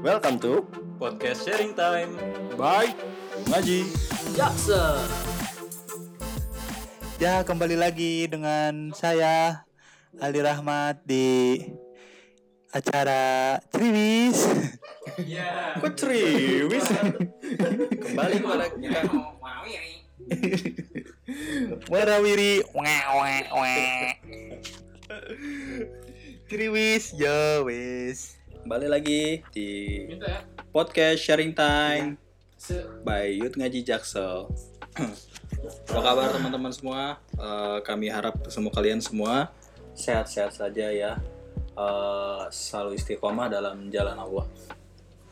Welcome to Podcast Sharing Time. Bye Ngaji. Jackson. Ya, kembali lagi dengan saya Ali Rahmat di acara Triwis. Kok ceriwis? Kembali kepada kita. Warawiri. Triwis, yo wis. Kembali lagi di podcast Sharing Time by Youth Ngaji Jaksel. Apa kabar teman-teman semua? Eh, kami harap semua kalian semua sehat-sehat saja ya. Eh, selalu istiqomah dalam jalan Allah.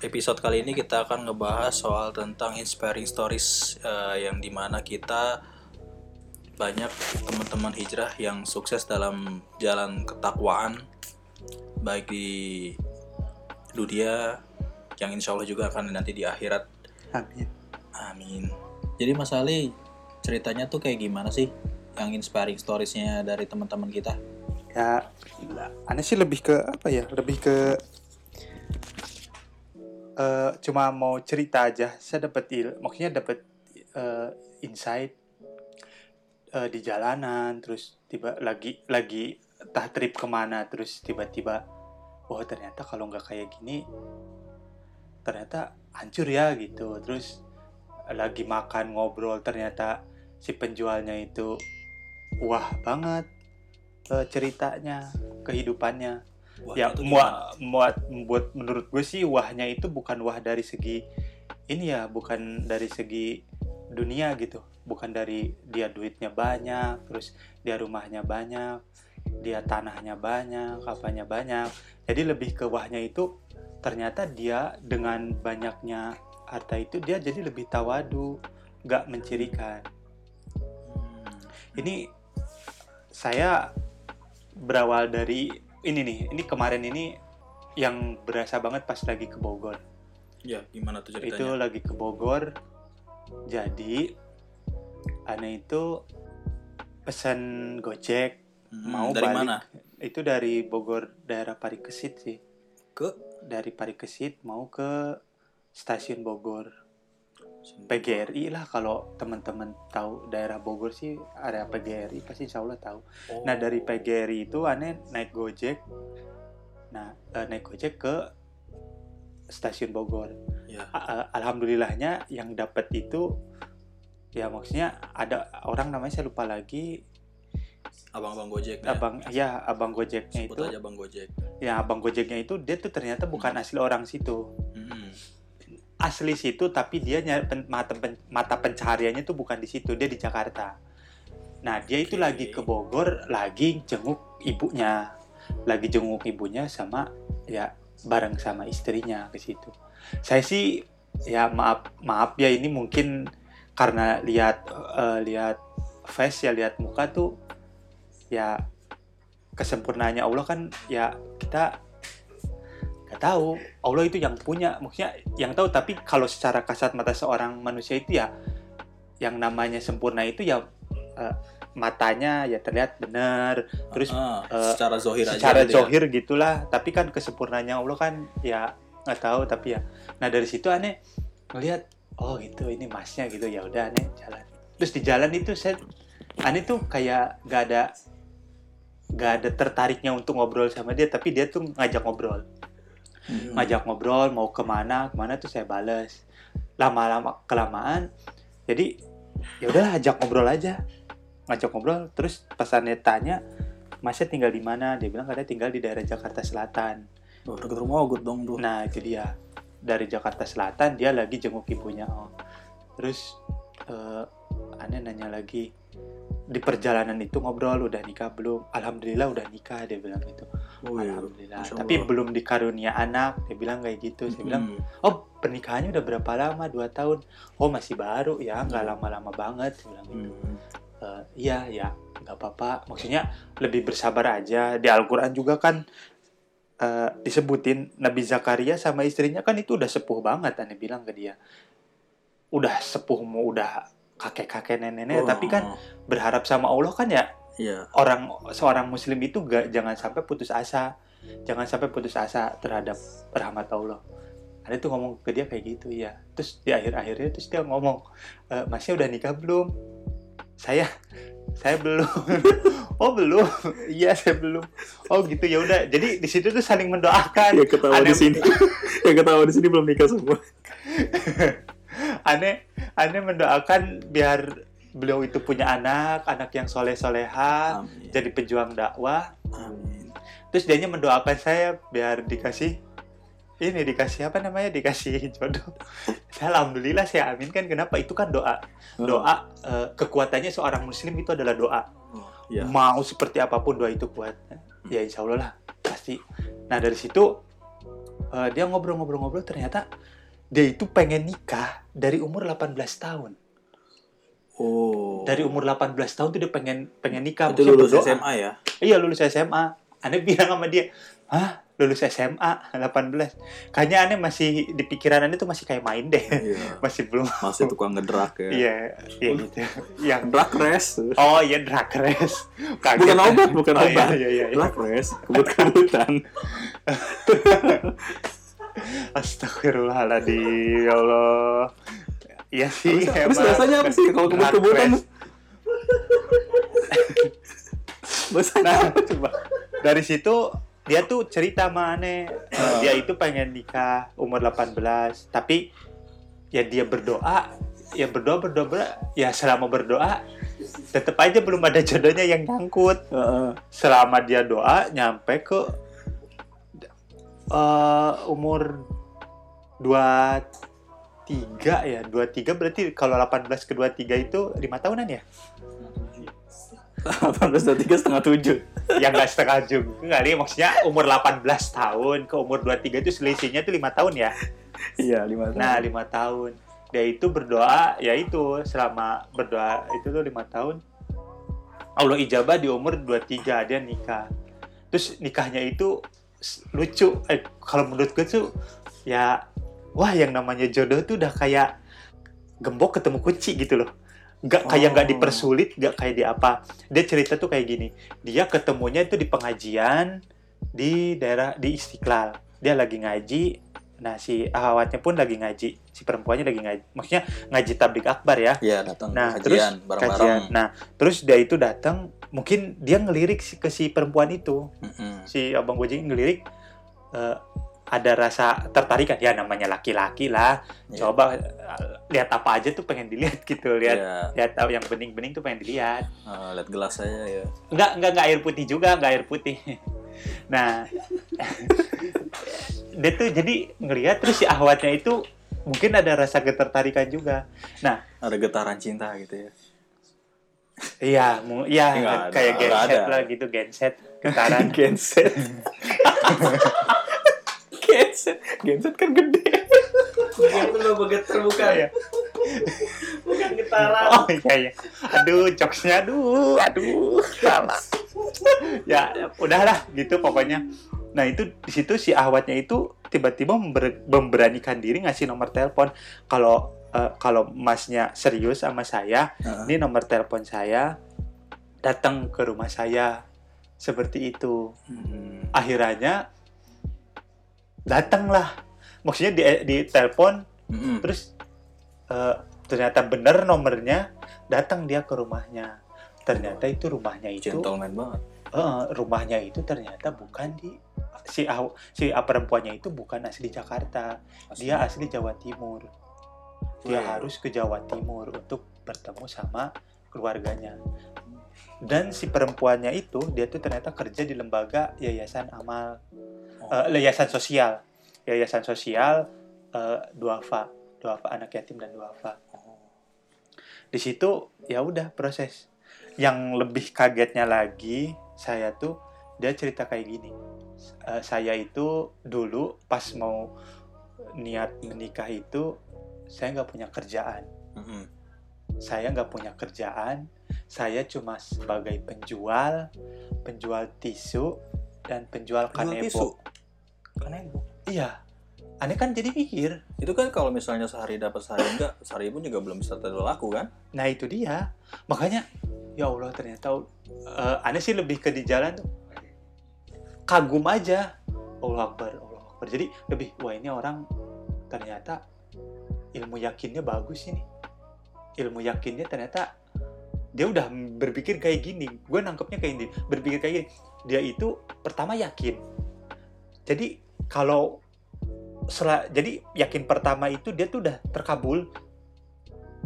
Episode kali ini kita akan ngebahas soal tentang inspiring stories eh, yang di mana kita banyak teman-teman hijrah yang sukses dalam jalan ketakwaan baik di dunia yang insya Allah juga akan nanti di akhirat Amin. amin jadi Mas Ali ceritanya tuh kayak gimana sih yang inspiring storiesnya dari teman-teman kita Ya, aneh sih lebih ke apa ya? Lebih ke eh cuma mau cerita aja. Saya dapat il, maksudnya dapat eh, insight eh, di jalanan, terus tiba lagi lagi entah trip ke mana, terus tiba-tiba, wah ternyata kalau nggak kayak gini, ternyata hancur ya gitu. Terus lagi makan ngobrol, ternyata si penjualnya itu wah banget eh, ceritanya, kehidupannya. Wah, ya muat muat buat menurut gue sih wahnya itu bukan wah dari segi ini ya bukan dari segi dunia gitu. Bukan dari dia duitnya banyak terus dia rumahnya banyak dia tanahnya banyak apanya banyak. Jadi lebih ke wahnya itu ternyata dia dengan banyaknya harta itu dia jadi lebih tawadu nggak mencirikan. Ini saya berawal dari ini nih ini kemarin ini yang berasa banget pas lagi ke Bogor. Ya gimana tuh itu ceritanya lagi ke Bogor. Jadi aneh itu pesan Gojek Hmm, mau dari balik. mana? Itu dari Bogor daerah Parikesit sih. Ke? Dari Parikesit mau ke stasiun Bogor. PGRI lah kalau teman-teman tahu daerah Bogor sih area PGRI pasti insya Allah tahu. Oh, Nah dari PGRI itu aneh naik Gojek. Nah eh, naik Gojek ke stasiun Bogor. ya. A- Alhamdulillahnya yang dapat itu ya maksudnya ada orang namanya saya lupa lagi. Abang-abang gojek ya Abang ya abang Gojeknya sebut itu. aja bang gojek Ya abang Gojeknya itu dia tuh ternyata bukan asli orang situ. Hmm, Asli situ tapi dia nyari pen- mata pen- mata pencahariannya tuh bukan di situ dia di Jakarta. Nah dia itu lagi ke Bogor lagi jenguk ibunya, lagi jenguk ibunya sama ya bareng sama istrinya ke situ. Saya sih ya maaf maaf ya ini mungkin karena lihat eh, lihat face ya lihat muka tuh ya kesempurnaannya Allah kan ya kita nggak tahu. Allah itu yang punya maksudnya yang tahu. Tapi kalau secara kasat mata seorang manusia itu ya yang namanya sempurna itu ya eh, matanya ya terlihat benar. Terus Ah, eh, secara zohir aja secara gitu ya. zohir gitulah. Tapi kan kesempurnaannya Allah kan ya nggak tahu. Tapi ya nah dari situ aneh ngelihat oh gitu ini masnya gitu. Ya udah aneh jalan. Terus di jalan itu saya aneh tuh kayak nggak ada nggak ada tertariknya untuk ngobrol sama dia tapi dia tuh ngajak ngobrol. Hmm. ngajak ngobrol mau ke mana ke mana tuh saya bales. Lama-lama kelamaan jadi ya udahlah ajak ngobrol aja. Ngajak ngobrol terus pas aneh tanya masnya tinggal di mana? Dia bilang katanya tinggal di daerah Jakarta Selatan. Oh, deket rumah Ogut dong tuh nah itu dia. Dari Jakarta Selatan dia lagi jenguk ibunya oh. terus eh, aneh nanya lagi di perjalanan itu ngobrol udah nikah belum alhamdulillah udah nikah dia bilang gitu Oh, iya. alhamdulillah Masya tapi Allah. belum dikarunia anak dia bilang kayak gitu saya bilang Hmm. oh pernikahannya udah berapa lama dua tahun oh masih baru ya nggak Hmm. lama-lama banget saya bilang gitu Hmm. "Eh, iya ya nggak apa-apa maksudnya lebih bersabar aja di Al-Quran juga kan eh, disebutin Nabi Zakaria sama istrinya kan itu udah sepuh banget aneh bilang ke dia udah sepuh mau udah kakek-kakek nenek-nenek Oh, tapi kan berharap sama Allah kan ya? Iya. orang seorang muslim itu gak jangan sampai putus asa. Jangan sampai putus asa terhadap rahmat Allah. Ada tuh ngomong ke dia kayak gitu ya terus di akhir akhirnya terus dia ngomong e, masnya udah nikah belum? Saya saya belum. Oh belum? Iya saya belum. Oh gitu ya udah. Jadi di situ tuh saling mendoakan. Ya ketawa Aneh- di sini. ya ketawa di sini belum nikah semua. Aneh aneh mendoakan biar beliau itu punya anak anak yang soleh soleha Amin. jadi pejuang dakwah. Amin. terus dia mendoakan saya biar dikasih ini dikasih apa namanya dikasih jodoh. Alhamdulillah saya aminkan kenapa? Itu kan doa. Doa eh, kekuatannya seorang muslim itu adalah doa. Oh, ya. mau seperti apa pun doa itu kuat ya insya Allah lah pasti. Nah dari situ eh, dia ngobrol-ngobrol-ngobrol ternyata dia itu pengen nikah dari umur 18 tahun Oh. dari umur 18 tahun tuh dia pengen pengen nikah itu lulus berdoa. SMA ya? iya lulus SMA aneh bilang sama dia hah lulus SMA 18 kayaknya aneh masih di pikiran aneh tuh masih kayak main deh Iya. masih belum Masih tukang ngedrak ya. iya iya gitu yang Drag race. oh iya drag race Kaget. Bukan obat, bukan oh, obat. iya, iya, iya, iya. Drag race, kebut-kebutan. Astagfirullahaladzim, ya Allah. Iya sih, Terus bahasanya apa sih kalau kebut-kebutan? Bahasanya Nah, apa coba? dari situ dia tuh cerita sama aneh eh, dia itu pengen nikah umur 18 tapi ya dia berdoa ya berdoa berdoa, berdoa ya selama berdoa tetap aja belum ada jodohnya yang nyangkut Heeh. selama dia doa nyampe ke eh, umur 23 ya 23 berarti kalau 18 ke 23 itu lima tahunan ya? 18 23 setengah tujuh. yang nggak setengah jam nggak nih maksudnya umur 18 tahun ke umur 23 itu selisihnya tuh lima tahun ya? Iya, lima tahun. nah lima tahun. Dia itu berdoa ya itu selama berdoa itu tuh lima tahun. Allah ijabah di umur 23 dia nikah. Terus nikahnya itu lucu. Eh, kalau menurut gue tuh ya wah yang namanya jodoh tuh udah kayak gembok ketemu kunci gitu loh. Nggak kayak nggak Oh. dipersulit nggak kayak di apa. Dia cerita tuh kayak gini. Dia ketemunya itu di pengajian di daerah di Istiqlal. Dia lagi ngaji nah si ahwatnya pun lagi ngaji. Si perempuannya lagi ngaji. Maksudnya ngaji tablik akbar ya. Iya, datang Nah, kajian terus bareng-bareng. kajian. Nah terus dia itu datang mungkin dia ngelirik si- ke si perempuan itu. Mm-mm. si abang gojek ngelirik eh, ada rasa tertarikan ya namanya laki-laki lah. Iya. coba eh, lihat apa aja tuh pengen dilihat gitu. Lihat Iya, lihat tahu yang bening-bening tuh pengen dilihat. Eh, lihat gelas saya ya. nggak nggak nggak air putih juga nggak air putih nah dia tuh jadi ngelihat terus si ahwatnya itu mungkin ada rasa ketertarikan juga nah Ada getaran cinta gitu ya. iya mu- iya ada, kayak genset lah gitu genset getaran Genset. Genset. Genset kan gede. Itu lo beget terbuka ya. Bukan getaran. oh iya iya aduh jokesnya aduh aduh salah ya udahlah gitu pokoknya nah itu di situ si ahwatnya itu tiba-tiba member- memberanikan diri ngasih nomor telepon kalau eh, kalau masnya serius sama saya Heeh. ini nomor telepon saya datang ke rumah saya seperti itu Hmm. akhirnya datanglah maksudnya di di telepon Mm-mm. terus eh, ternyata benar nomornya datang dia ke rumahnya ternyata itu rumahnya itu Gentleman banget. eh, rumahnya itu ternyata bukan di si aw- si ah, perempuannya itu bukan asli Jakarta. Dia asli Jawa Timur. Dia Wow. harus ke Jawa Timur untuk bertemu sama keluarganya. Dan si perempuannya itu dia tuh ternyata kerja di lembaga yayasan amal Oh. eh, yayasan sosial. Yayasan sosial eh, duafa. Duafa anak yatim dan duafa. Di situ ya udah proses yang lebih kagetnya lagi saya tuh dia cerita kayak gini Eh, saya itu dulu pas mau niat menikah itu saya nggak punya kerjaan Mm-mm. saya nggak punya kerjaan saya cuma sebagai penjual penjual tisu dan penjual kanebo tisu? Kanebo. iya aneh kan jadi mikir Itu kan kalau misalnya sehari dapat sehari enggak, sehari pun juga belum bisa laku kan? Nah itu dia. Makanya ya Allah ternyata eh, aneh sih lebih ke di jalan tuh. Kagum aja. Allah Akbar, Allah Akbar. Jadi lebih wah ini orang ternyata ilmu yakinnya bagus ini. Ilmu yakinnya ternyata dia udah berpikir kayak gini. Gue nangkepnya kayak gini berpikir kayak gini. Dia itu pertama yakin. Jadi kalau sel jadi yakin pertama itu dia tuh udah terkabul.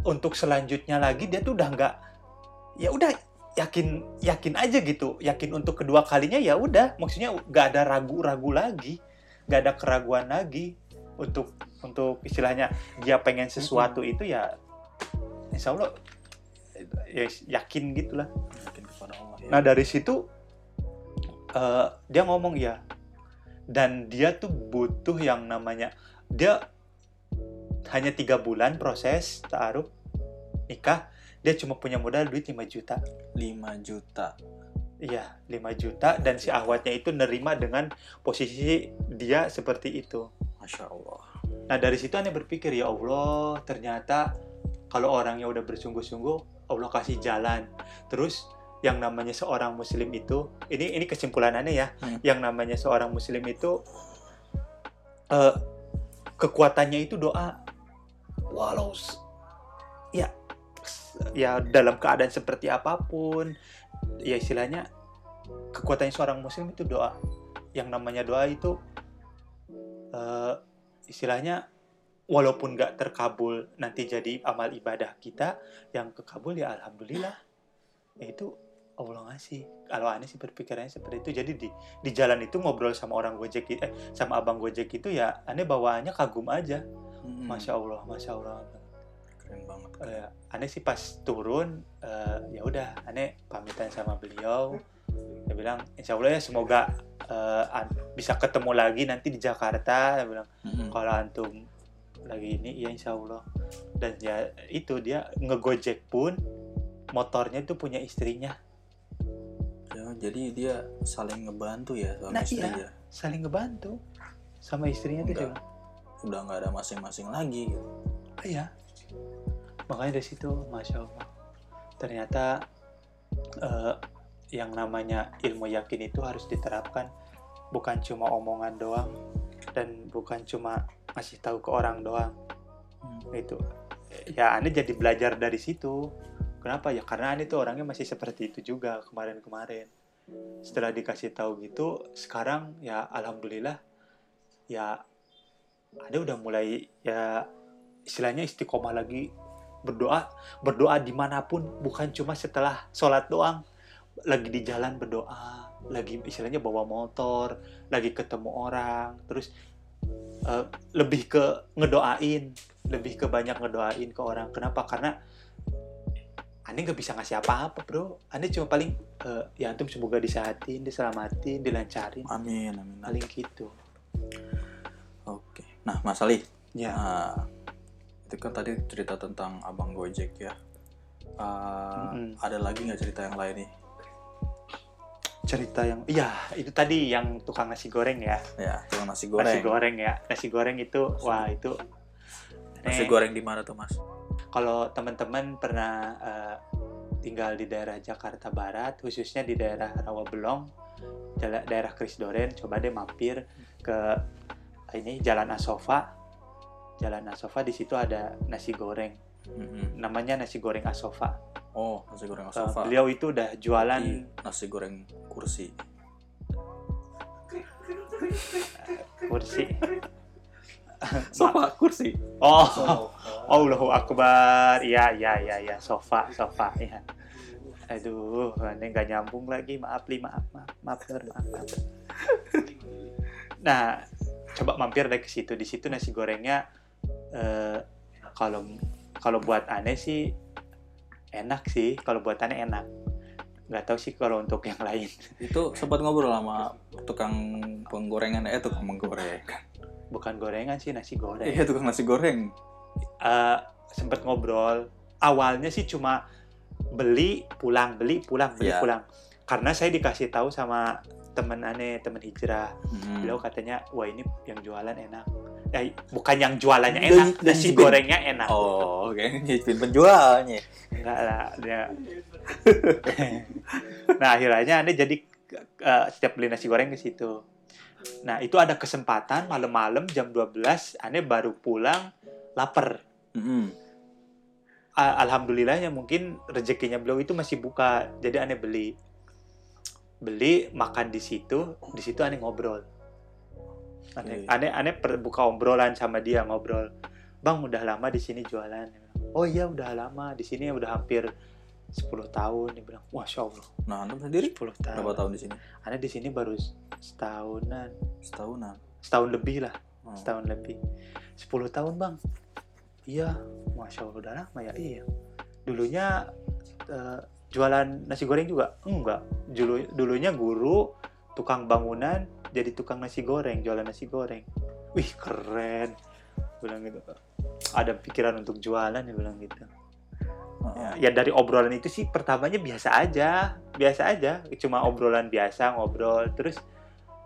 Untuk selanjutnya lagi dia tuh udah nggak ya udah yakin yakin aja gitu. Yakin untuk kedua kalinya ya udah. Maksudnya nggak ada ragu-ragu lagi. Nggak ada keraguan lagi untuk untuk istilahnya dia pengen sesuatu itu ya insya Allah ya yakin gitulah. Yakin kepada Allah ya. nah dari situ eh, dia ngomong ya. Dan dia tuh butuh yang namanya dia hanya tiga bulan proses taaruf nikah dia cuma punya modal duit 5 juta 5 juta. iya 5 juta dan si ahwatnya itu nerima dengan posisi dia seperti itu Masya Allah. Nah dari situ aneh berpikir ya Allah ternyata kalau orangnya udah bersungguh-sungguh Allah kasih jalan. Terus yang namanya seorang muslim itu ini ini kesimpulan aneh ya. Hmm. Yang namanya seorang muslim itu eh, kekuatannya itu doa. Walau ya ya dalam keadaan seperti apa pun. Ya istilahnya kekuatannya seorang muslim itu doa. Yang namanya doa itu eh, istilahnya walaupun nggak terkabul nanti jadi amal ibadah kita yang kekabul ya alhamdulillah. Ya itu Allah ngasih. Kalau aneh sih berpikirannya seperti itu. Jadi di di jalan itu ngobrol sama orang gojek eh sama abang gojek itu ya aneh bawaannya kagum aja. Hmm, masya Allah masya Allah Keren banget. Eh, aneh sih pas turun eh, ya udah aneh pamitan sama beliau dia bilang insya Allah ya semoga an- bisa ketemu lagi nanti di Jakarta dia bilang Hmm, kalau antum lagi ini ya insya Allah dan ya itu dia ngegojek pun motornya itu punya istrinya Ya, jadi dia saling ngebantu ya suami Nah, istri iya. ya. saling ngebantu sama istrinya tuh bilang, Udah nggak ada masing-masing lagi gitu. "Ah, iya makanya dari situ masya Allah. Ternyata eh, yang namanya ilmu yakin itu harus diterapkan. Bukan cuma omongan doang dan bukan cuma ngasih tahu ke orang doang. Hmm. itu. Ya aneh jadi belajar dari situ. Kenapa? Ya karena aneh tuh orangnya masih seperti itu juga kemarin-kemarin. Setelah dikasih tahu gitu sekarang ya alhamdulillah ya ada udah mulai ya istilahnya istiqomah lagi berdoa berdoa di mana pun bukan cuma setelah sholat doang. Lagi di jalan berdoa lagi istilahnya bawa motor lagi ketemu orang terus eh, lebih ke ngedoain lebih ke banyak ngedoain ke orang. Kenapa? Karena aneh nggak bisa ngasih apa-apa bro. Aneh cuma paling eh, ya antum semoga disehatin diselamatin dilancarin. Amin, amin. amin. paling gitu. Oke. Nah, Mas Ali, ya. Nah, itu kan tadi cerita tentang Abang Gojek ya. Uh, Mm-mm. Ada lagi nggak cerita yang lain nih? cerita yang iya itu tadi yang tukang nasi goreng ya Ya, tukang nasi goreng. nasi goreng ya nasi goreng itu Nasi- wah itu Nasi goreng di mana tuh, Mas? kalau teman-teman pernah eh, tinggal di daerah Jakarta Barat khususnya di daerah Rawabelong daerah Krisdoren coba deh mampir ke ini Jalan Asofa Jalan Asofa di situ ada nasi goreng Mm-mm. namanya nasi goreng Asofa Oh, nasi goreng Eh, sofa. beliau itu udah jualan Berarti nasi goreng kursi. kursi Sofa kursi. oh Allahu Akbar. Iya, iya, iya, iya. Sofa, sofa. Ya. Aduh, ini nggak nyambung lagi. Maaf, li, maaf, maaf, maaf, maaf, maaf. Nah, coba mampir deh ke situ. Di situ nasi gorengnya eh, kalau kalau buat aneh sih enak sih. Kalau buat aneh enak. Nggak tahu sih kalau untuk yang lain. Itu sempat ngobrol sama tukang penggorengan eh tukang menggoreng. Bukan gorengan sih, nasi goreng. Iya, tukang nasi goreng. eh sempet ngobrol. Awalnya sih cuma beli pulang, beli pulang, beli Iya. pulang. Karena saya dikasih tahu sama temen aneh, temen hijrah. Mm. Beliau katanya, wah ini yang jualan enak. Eh, bukan yang jualannya enak, dan nasi gorengnya enak. Oh, oke. Nyicipin penjualnya. Enggak lah, dia. nah akhirnya aneh jadi eh, setiap beli nasi goreng ke situ. Nah, itu ada kesempatan malam-malam jam 12 aneh baru pulang lapar. Mm-mm. A- Alhamdulillahnya mungkin rezekinya beliau itu masih buka. Jadi aneh beli. Beli makan di situ, di situ aneh ngobrol. Aneh Oke. aneh, aneh per- buka obrolan sama dia ngobrol. Bang, udah lama di sini jualan. Oh iya, udah lama di sini udah hampir 10 tahun. Dia bilang, "Masya Allah, Nah, antum sendiri 10 tahun." berapa tahun di sini? Aneh di sini baru setahunan, Setahunan. setahun lebih lah. Hmm. setahun lebih 10 tahun bang iya masya allah udah lama ya iya dulunya eh, jualan nasi goreng juga enggak dulu dulunya guru tukang bangunan jadi tukang nasi goreng jualan nasi goreng. Wih keren. Bilang gitu ada pikiran untuk jualan ya bilang gitu. Heeh. ya dari obrolan itu sih pertamanya biasa aja biasa aja. Cuma obrolan biasa ngobrol. Terus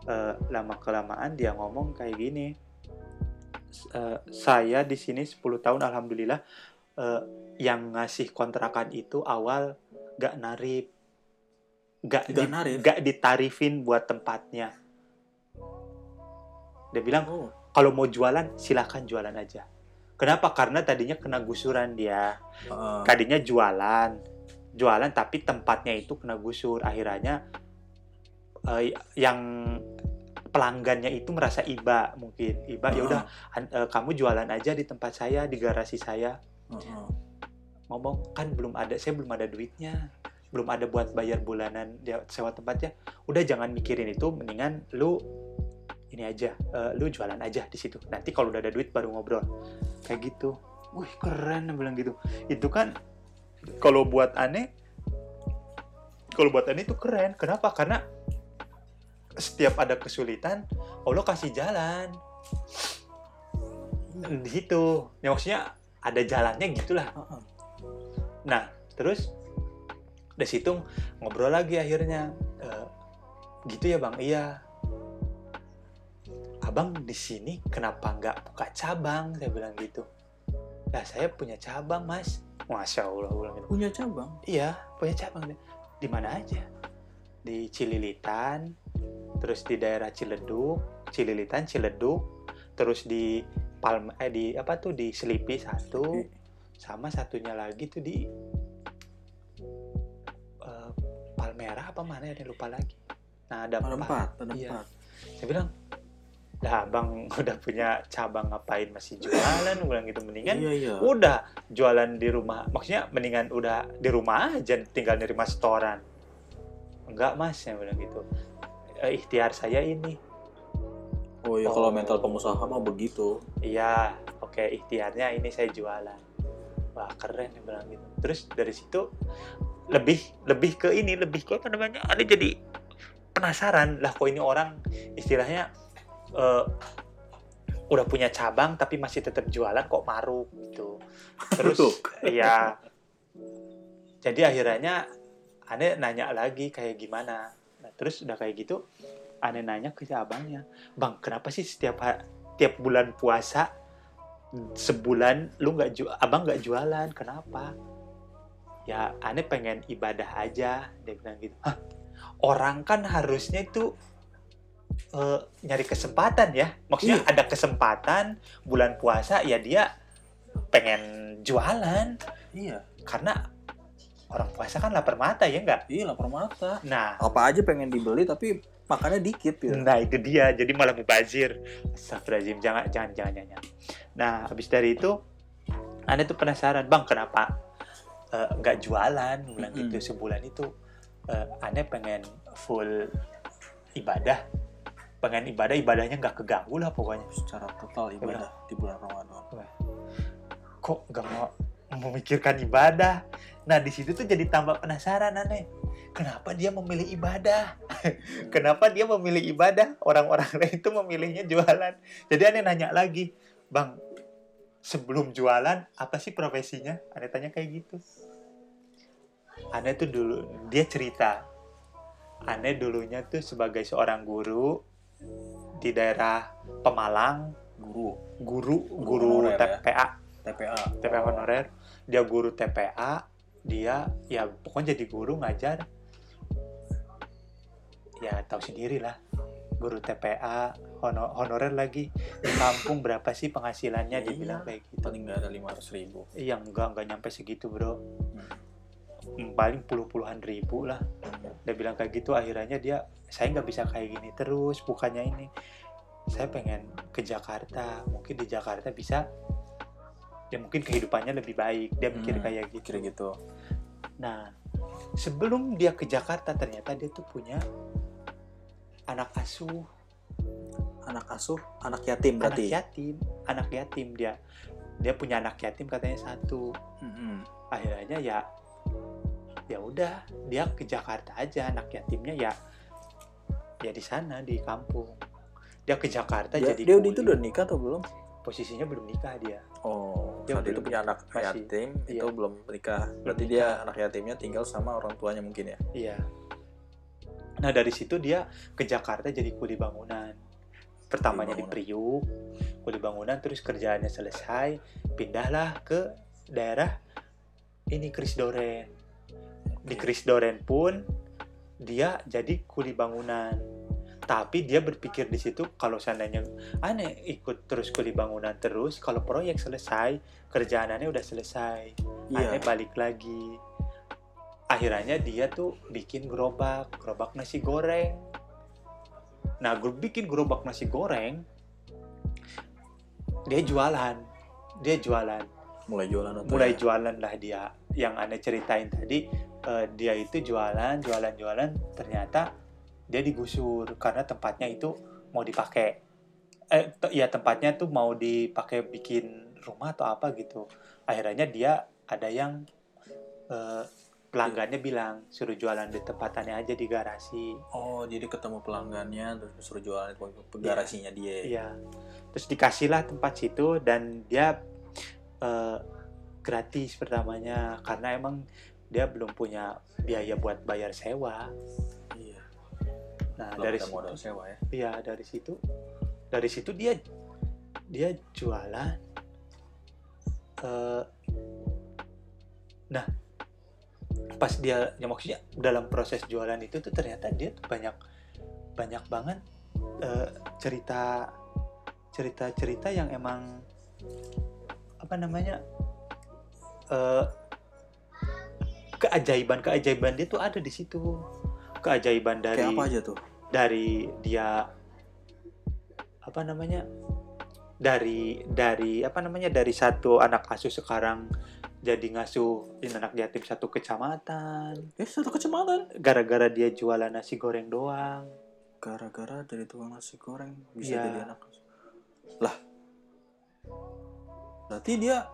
eh, lama kelamaan dia ngomong kayak gini. Eh, saya di sini 10 tahun alhamdulillah eh, yang ngasih kontrakan itu awal gak narip Nggak di- gak ditarifin buat tempatnya. Dia bilang Oh. kalau mau jualan silahkan jualan aja. Kenapa? Karena tadinya kena gusuran dia. Heeh. tadinya jualan jualan tapi tempatnya itu kena gusur. Akhirnya eh, yang pelanggannya itu merasa iba mungkin. Iba ya udah eh, kamu jualan aja di tempat saya di garasi saya. Heeh. ngomong kan belum ada saya belum ada duitnya belum ada buat bayar bulanan dia sewa tempatnya udah jangan mikirin itu mendingan lu ini aja eh, lu jualan aja di situ. Nanti kalau udah ada duit baru ngobrol. Kayak gitu. Wih keren bilang gitu. Itu kan kalau buat aneh kalau buat aneh itu keren. Kenapa? Karena setiap ada kesulitan Allah kasih jalan. Di situ ya maksudnya ada jalannya gitulah. Nah, terus dari situ ngobrol lagi akhirnya. Eh, gitu ya bang, iya. Abang di sini kenapa nggak buka cabang? Saya bilang gitu. Nah, saya punya cabang mas. Masya Allah, gua bilang gitu. Punya cabang. Iya, punya cabang. Di mana aja? Di Cililitan, terus di daerah Ciledug, Cililitan, Ciledug, terus di Palm eh di apa tuh di Selipi satu, sama satunya lagi tuh di apa mana ya lupa lagi. Nah ada Ada empat, ada Iya. empat. Saya bilang, dah abang udah punya cabang ngapain masih jualan? Bilang gitu mendingan Iya, iya. udah jualan di rumah maksudnya mendingan udah di rumah aja tinggal nerima setoran enggak mas saya bilang gitu "Eh, ikhtiar saya ini Oh iya, kalau mental pengusaha mah begitu. iya oke ikhtiarnya ini saya jualan wah keren dia bilang gitu terus dari situ lebih lebih ke ini lebih ke apa namanya? Ada jadi penasaran lah kok ini orang istilahnya eh, udah punya cabang tapi masih tetap jualan kok maruk gitu. Terus iya. Jadi akhirnya aneh nanya lagi kayak gimana. Nah, terus udah kayak gitu aneh nanya ke si abangnya bang kenapa sih setiap tiap bulan puasa sebulan lu nggak abang nggak jualan? Kenapa ya aneh pengen ibadah aja dia bilang gitu. Hah, orang kan harusnya itu eh, nyari kesempatan ya. Maksudnya ada kesempatan bulan puasa ya dia pengen jualan. Iya, karena orang puasa kan lapar mata ya enggak iya lapar mata. nah. Apa aja pengen dibeli tapi makannya dikit gitu. Nah itu dia, jadi malah mubazir. Astagfirullahaladzim, jangan, jangan, jangan, jangan. Nah, habis dari itu, Anda tuh penasaran, Bang, kenapa eh, nggak jualan? Bilang Mm-mm. gitu, sebulan itu, eh, Anda pengen full ibadah. Pengen ibadah, ibadahnya nggak keganggu lah pokoknya. Secara total ibadah di bulan Ramadan. Kok nggak mau memikirkan ibadah? Nah, di situ tuh jadi tambah penasaran, aneh. Kenapa dia memilih ibadah? Kenapa dia memilih ibadah? Orang-orang lain itu memilihnya jualan. Jadi aneh nanya lagi, Bang, sebelum jualan apa sih profesinya? Aneh tanya kayak gitu. Aneh tuh dulu dia cerita. Aneh dulunya tuh sebagai seorang guru di daerah Pemalang, Guru, guru Guru guru honorer ya? TPA, TPA. TPA honorer. Dia guru TPA, dia ya pokoknya jadi guru ngajar. Ya tahu sendiri lah guru TPA honor honorer lagi. Di kampung berapa sih penghasilannya? Dia bilang kayak gitu. Paling nggak ada lima ratus ribu. Iya enggak enggak nyampe segitu bro. Hmm, paling puluh-puluhan ribu lah. Dia bilang kayak gitu akhirnya dia saya nggak bisa kayak gini terus bukannya ini. Saya pengen ke Jakarta. Mungkin di Jakarta bisa. Ya mungkin kehidupannya lebih baik. Dia mikir Hmm, kayak gitu. kira gitu. Nah sebelum dia ke Jakarta ternyata dia tuh punya anak asuh anak asuh anak yatim berarti anak yatim anak yatim dia dia punya anak yatim katanya satu. Mm-mm. akhirnya ya ya udah dia ke Jakarta aja anak yatimnya ya ya di sana di kampung. Dia ke Jakarta dia, jadi dia kuli. itu udah nikah atau belum? Posisinya belum nikah dia. Oh Dia saat itu belum- punya anak masih- yatim iya. itu belum menikah berarti nikah. dia anak yatimnya tinggal sama orang tuanya mungkin ya? Iya. Nah dari situ dia ke Jakarta jadi kuli bangunan pertamanya di. Priuk kuli bangunan terus kerjaannya selesai pindahlah ke daerah ini Kris Doren. Di. Kris Doren pun dia jadi kuli bangunan. Tapi dia berpikir di situ kalau seandainya aneh ikut terus kuli bangunan terus kalau proyek selesai kerjaannya udah selesai iya. Aneh balik lagi. Akhirnya dia tuh bikin gerobak. Gerobak nasi goreng nah gue bikin gerobak nasi goreng dia jualan. Dia jualan. Mulai jualan atau mulai ya? jualan lah dia. Yang aneh ceritain tadi eh, dia itu jualan jualan jualan. Ternyata dia digusur karena tempatnya itu mau dipakai. Eh ya tempatnya tuh mau dipakai bikin rumah atau apa gitu. Akhirnya dia ada yang eh, pelanggannya bilang suruh jualan di tempatannya aja di garasi oh jadi ketemu pelanggannya terus suruh jualan di garasinya dia Iya. Terus dikasihlah tempat situ dan dia eh, gratis pertamanya karena emang dia belum punya biaya buat bayar sewa. iya Nah belum dari situ, modal sewa ya iya dari situ, dari situ dia dia jualan. Eh, nah pas dia ya maksudnya dalam proses jualan itu tuh ternyata dia tuh banyak banyak banget eh, cerita cerita cerita yang emang apa namanya eh, keajaiban keajaiban dia tuh ada di situ. Keajaiban dari kayak apa aja tuh? dari dia apa namanya dari dari apa namanya dari satu anak asuh sekarang jadi ngasuh ini anak yatim satu kecamatan. Eh satu kecamatan? Gara-gara dia jualan nasi goreng doang. Gara-gara dari tukang nasi goreng bisa Iya. jadi anak. Asuh. lah. Berarti dia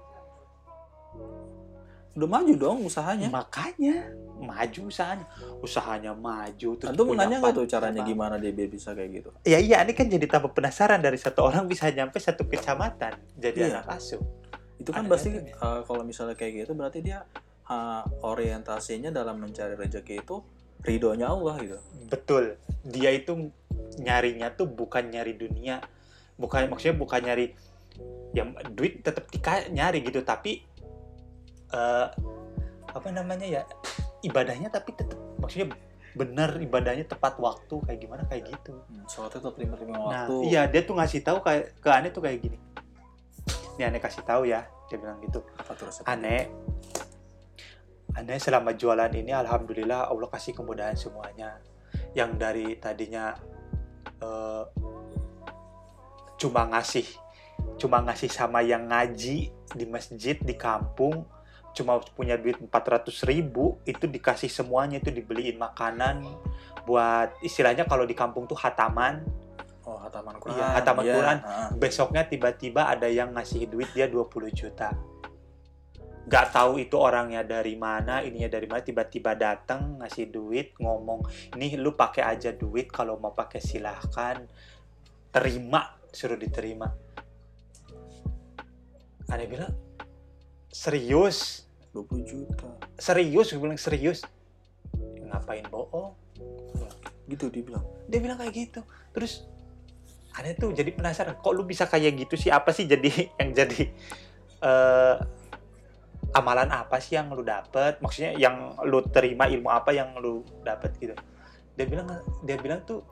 udah maju dong usahanya? Makanya maju usahanya. Usahanya maju terus Antum punya nanya nggak tuh caranya gimana dia bisa kayak gitu? Ya iya ini kan jadi tambah penasaran. Dari satu orang bisa nyampe satu kecamatan jadi Iya. anak asuh itu kan Ada pasti datanya. uh, kalau misalnya kayak gitu berarti dia uh, orientasinya dalam mencari rezeki itu ridhonya Allah gitu Betul. Dia itu nyarinya tuh bukan nyari dunia, bukan maksudnya bukan nyari ya duit tetap nyari gitu, tapi eh apa namanya ya ibadahnya tapi tetap maksudnya benar ibadahnya tepat waktu kayak gimana kayak gitu. hmm, sholatnya tetap lima lima Nah, waktu iya dia tuh ngasih tahu kayak ke aneh tuh kayak gini. Ini aneh kasih tahu ya, dia bilang gitu. apa tuh resep Aneh, aneh selama jualan ini alhamdulillah Allah kasih kemudahan semuanya. Yang dari tadinya eh, cuma ngasih, cuma ngasih sama yang ngaji di masjid di kampung, cuma punya duit 400 ribu itu dikasih semuanya itu dibeliin makanan buat istilahnya kalau di kampung tuh hataman hataman Quran Iya, hataman Iya, Quran. ah. besoknya tiba-tiba ada yang ngasih duit dia 20 juta. Gak tahu itu orangnya dari mana ininya dari mana tiba-tiba datang ngasih duit ngomong ini lu pakai aja duit kalau mau pakai silahkan. Terima suruh diterima. Ada bilang serius? 20 juta. Serius? Gue bilang serius. Ngapain bohong? Gitu dia bilang. Dia bilang kayak gitu. Terus aneh tuh jadi penasaran kok lu bisa kayak gitu sih? Apa sih jadi yang jadi eh amalan apa sih yang lu dapet? Maksudnya yang lu terima ilmu apa yang lu dapet gitu? Dia bilang dia bilang tuh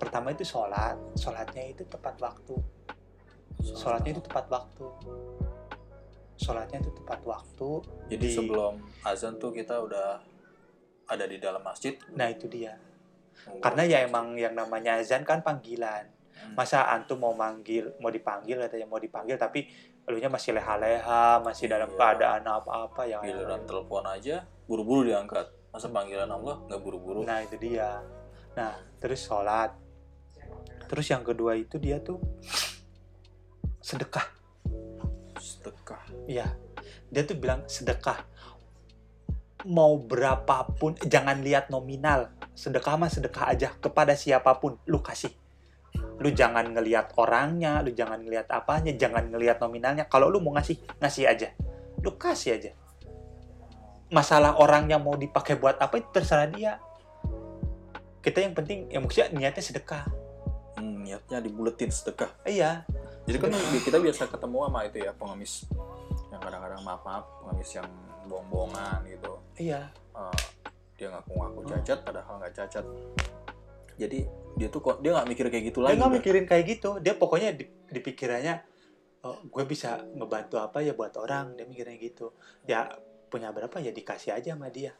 pertama itu sholat sholatnya itu tepat waktu. Sholatnya itu tepat waktu. Sholatnya itu tepat waktu Jadi di- sebelum azan tuh kita udah ada di dalam masjid. nah itu dia. Oh. karena ya emang yang namanya azan kan panggilan. Masa antum mau manggil mau dipanggil katanya mau dipanggil tapi elunya masih leha-leha masih dalam Iya. keadaan apa-apa yang giliran telepon aja buru-buru diangkat. Masa panggilan Allah nggak buru-buru? nah itu dia nah terus sholat terus yang kedua itu dia tuh sedekah Sedekah. Iya, dia tuh bilang sedekah. Mau berapapun, jangan lihat nominal. Sedekah mah sedekah aja kepada siapa pun, lu kasih. Lu jangan ngelihat orangnya, lu jangan ngelihat apanya, jangan ngelihat nominalnya. Kalau lu mau ngasih, ngasih aja. Lu kasih aja. Masalah orangnya mau dipakai buat apa itu terserah dia. Kita yang penting, ya maksudnya niatnya sedekah. Hmm, niatnya dibuletin sedekah. Iya, Jadi kan kita biasa ketemu sama itu ya pengemis yang kadang-kadang maaf-maaf pengemis yang bohong-bohongan gitu. iya. Eh, dia ngaku-ngaku cacat padahal nggak cacat. Jadi dia tuh kok dia nggak mikir kayak gitu dia lagi. nggak Bang. mikirin kayak gitu dia pokoknya di, di pikirannya oh, gue bisa ngebantu apa ya buat orang dia mikirnya gitu ya punya berapa ya dikasih aja sama dia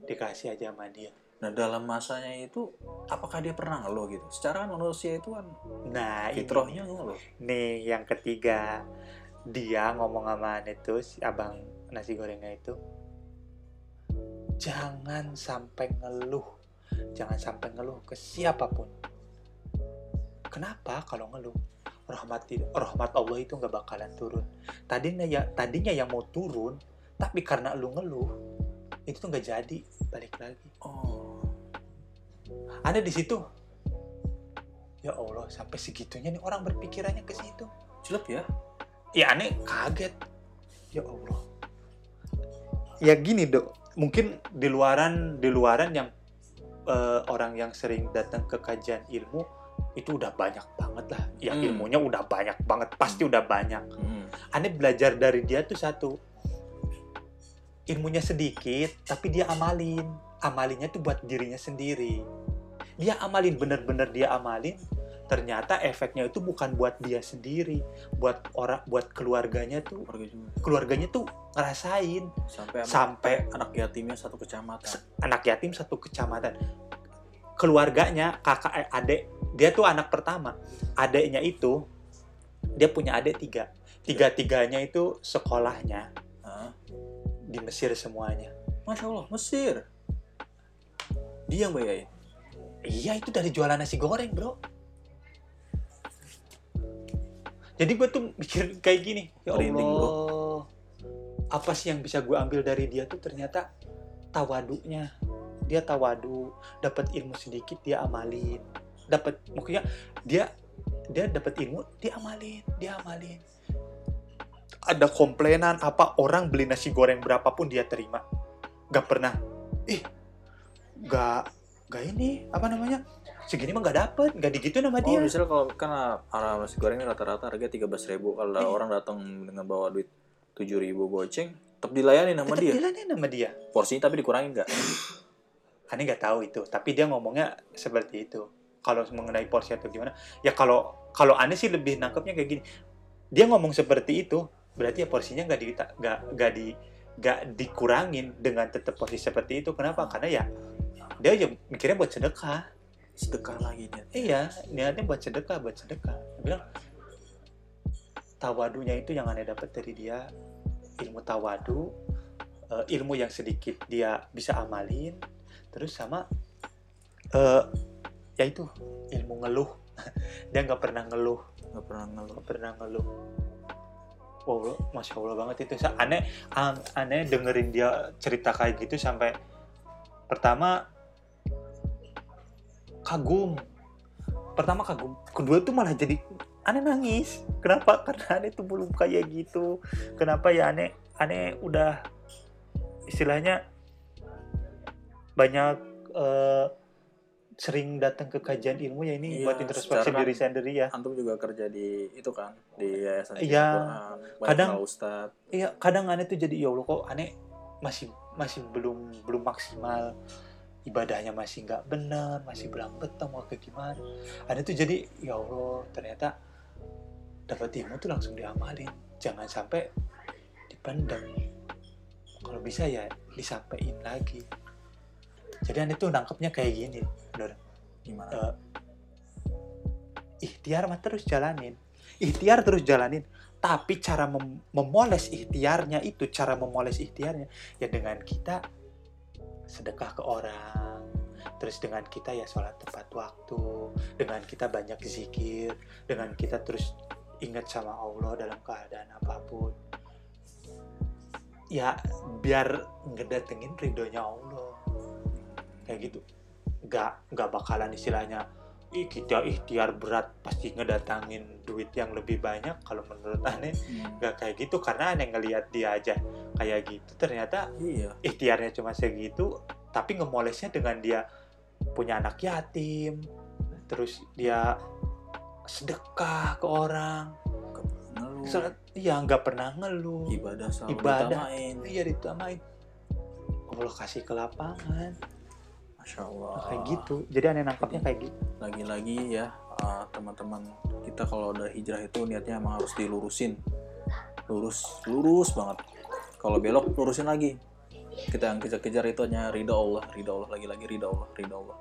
dikasih aja sama dia Nah dalam masanya itu apakah dia pernah ngeluh gitu? Secara kan manusia itu kan nah fitrahnya ngeluh. nih yang ketiga dia ngomong sama tuh si abang nasi gorengnya itu jangan sampai ngeluh jangan sampai ngeluh ke siapa pun. Kenapa kalau ngeluh? Rahmat rahmat Allah itu nggak bakalan turun. Tadinya ya tadinya yang mau turun tapi karena lu ngeluh itu tuh nggak jadi balik lagi. Oh. ada di situ. Ya Allah sampai segitunya nih orang berpikirannya ke situ. Jelek ya? ya aneh kaget. Ya Allah. Ya gini dok. Mungkin di luaran di luaran yang eh, orang yang sering datang ke kajian ilmu itu udah banyak banget lah. Ya Hmm. ilmunya udah banyak banget pasti udah banyak. Hmm. aneh belajar dari dia tuh satu ilmunya sedikit tapi dia amalin. Amalinnya tuh buat dirinya sendiri. Dia amalin bener-bener dia amalin ternyata efeknya itu bukan buat dia sendiri buat orang buat keluarganya tuh Keluarga juga. keluarganya tuh ngerasain Sampai anak, sampai anak yatimnya satu kecamatan. anak yatim satu kecamatan keluarganya kakak eh, adik dia tuh anak pertama adiknya itu dia punya adik tiga tiga tiganya itu sekolahnya Hah? di Mesir semuanya Masya Allah, Mesir. Dia yang bayarin. iya itu dari jualan nasi goreng bro jadi gue tuh mikir kayak gini ya Allah. Apa sih yang bisa gue ambil dari dia tuh ternyata tawadunya. Dia tawadu dapat ilmu sedikit dia amalin. Dapat maksudnya dia dia dapat ilmu dia amalin dia amalin. Ada komplainan apa orang beli nasi goreng berapapun dia terima. Gak pernah. Ih gak gak ini apa namanya segini mah gak dapet gak digitu nama Oh, dia misalnya kalau kan arah nasi goreng ini rata-rata harga 13.000 ribu. Kalau Iya. orang datang dengan bawa duit 7.000 goceng, tetap dilayani sama tetap dia. dilayani nama dia Porsinya tapi dikurangin nggak? aneh nggak tahu itu tapi dia ngomongnya seperti itu kalau mengenai porsi atau gimana ya kalau kalau aneh sih lebih nangkepnya kayak gini dia ngomong seperti itu berarti ya porsinya nggak di nggak nggak di nggak dikurangin dengan tetap porsi seperti itu kenapa karena ya dia ya mikirnya buat sedekah Sedekah lagi nih. iya niatnya buat sedekah buat sedekah. Dia bilang tawadunya itu yang aneh dapat dari dia. Ilmu tawadu eh, ilmu yang sedikit dia bisa amalin. Terus sama eh ya itu ilmu ngeluh. Dia nggak pernah ngeluh. Nggak pernah ngeluh. nggak pernah ngeluh. Wow masya allah banget itu. Aneh an- aneh dengerin dia cerita kayak gitu sampai pertama kagum. Pertama kagum kedua tuh malah jadi aneh nangis. Kenapa? Karena aneh tuh belum kayak gitu. Kenapa ya aneh aneh udah istilahnya banyak eh, sering datang ke kajian ilmu ya ini Iya, buat introspeksi diri sendiri ya. Antum juga kerja di itu kan di yayasan Iya. Banyak Kadang- Ustadz. Iya, kadang aneh tuh jadi ya Allah kok aneh masih masih belum belum maksimal ibadahnya masih nggak benar masih belang betong mau ke gimana. Ada tuh jadi ya Allah ternyata dapat ilmu tuh langsung diamalin. Jangan sampai dipendam. Kalau bisa ya disampaikan lagi. Jadi aneh tuh nangkepnya kayak gini Dor. Gimana? Eh, ikhtiar mah terus jalanin. Ikhtiar terus jalanin. Tapi cara mem- memoles ikhtiarnya itu cara memoles ikhtiarnya ya dengan kita sedekah ke orang. Terus dengan kita ya sholat tepat waktu dengan kita banyak zikir dengan kita terus ingat sama Allah dalam keadaan apa pun. Ya biar ngedatengin ridhonya Allah. Kayak gitu. Nggak nggak bakalan istilahnya ih kita ikhtiar berat pasti ngedatangin duit yang lebih banyak kalau menurut aneh Hmm. nggak kayak gitu karena aneh ngelihat dia aja kayak gitu ternyata Iya. ikhtiarnya cuma segitu tapi ngemolesnya dengan dia punya anak yatim terus dia sedekah ke orang Ngeluh. Iya nggak pernah ngeluh ibadah selalu Ibadah. ditamain. iya ditamain Allah kasih ke lapangan Masya Allah. Nah, kayak gitu jadi aneh nangkapnya kayak gitu Lagi-lagi ya uh, teman-teman kita kalau udah hijrah itu niatnya emang harus dilurusin. Lurus, lurus banget. Kalau belok lurusin lagi. Kita yang kejar-kejar itu hanya ridha Allah, ridha Allah lagi-lagi ridha Allah, ridha Allah.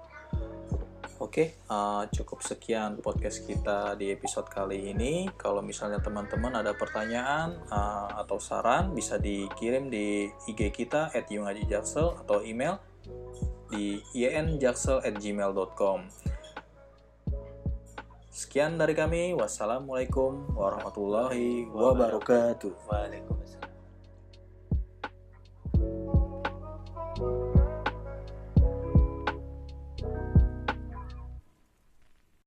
Oke, uh, cukup sekian podcast kita di episode kali ini. Kalau misalnya teman-teman ada pertanyaan uh, atau saran, bisa dikirim di IG kita @yungajijaksel atau email di injaksel@gmail.com. Sekian dari kami. Wassalamualaikum warahmatullahi wabarakatuh. Waalaikumsalam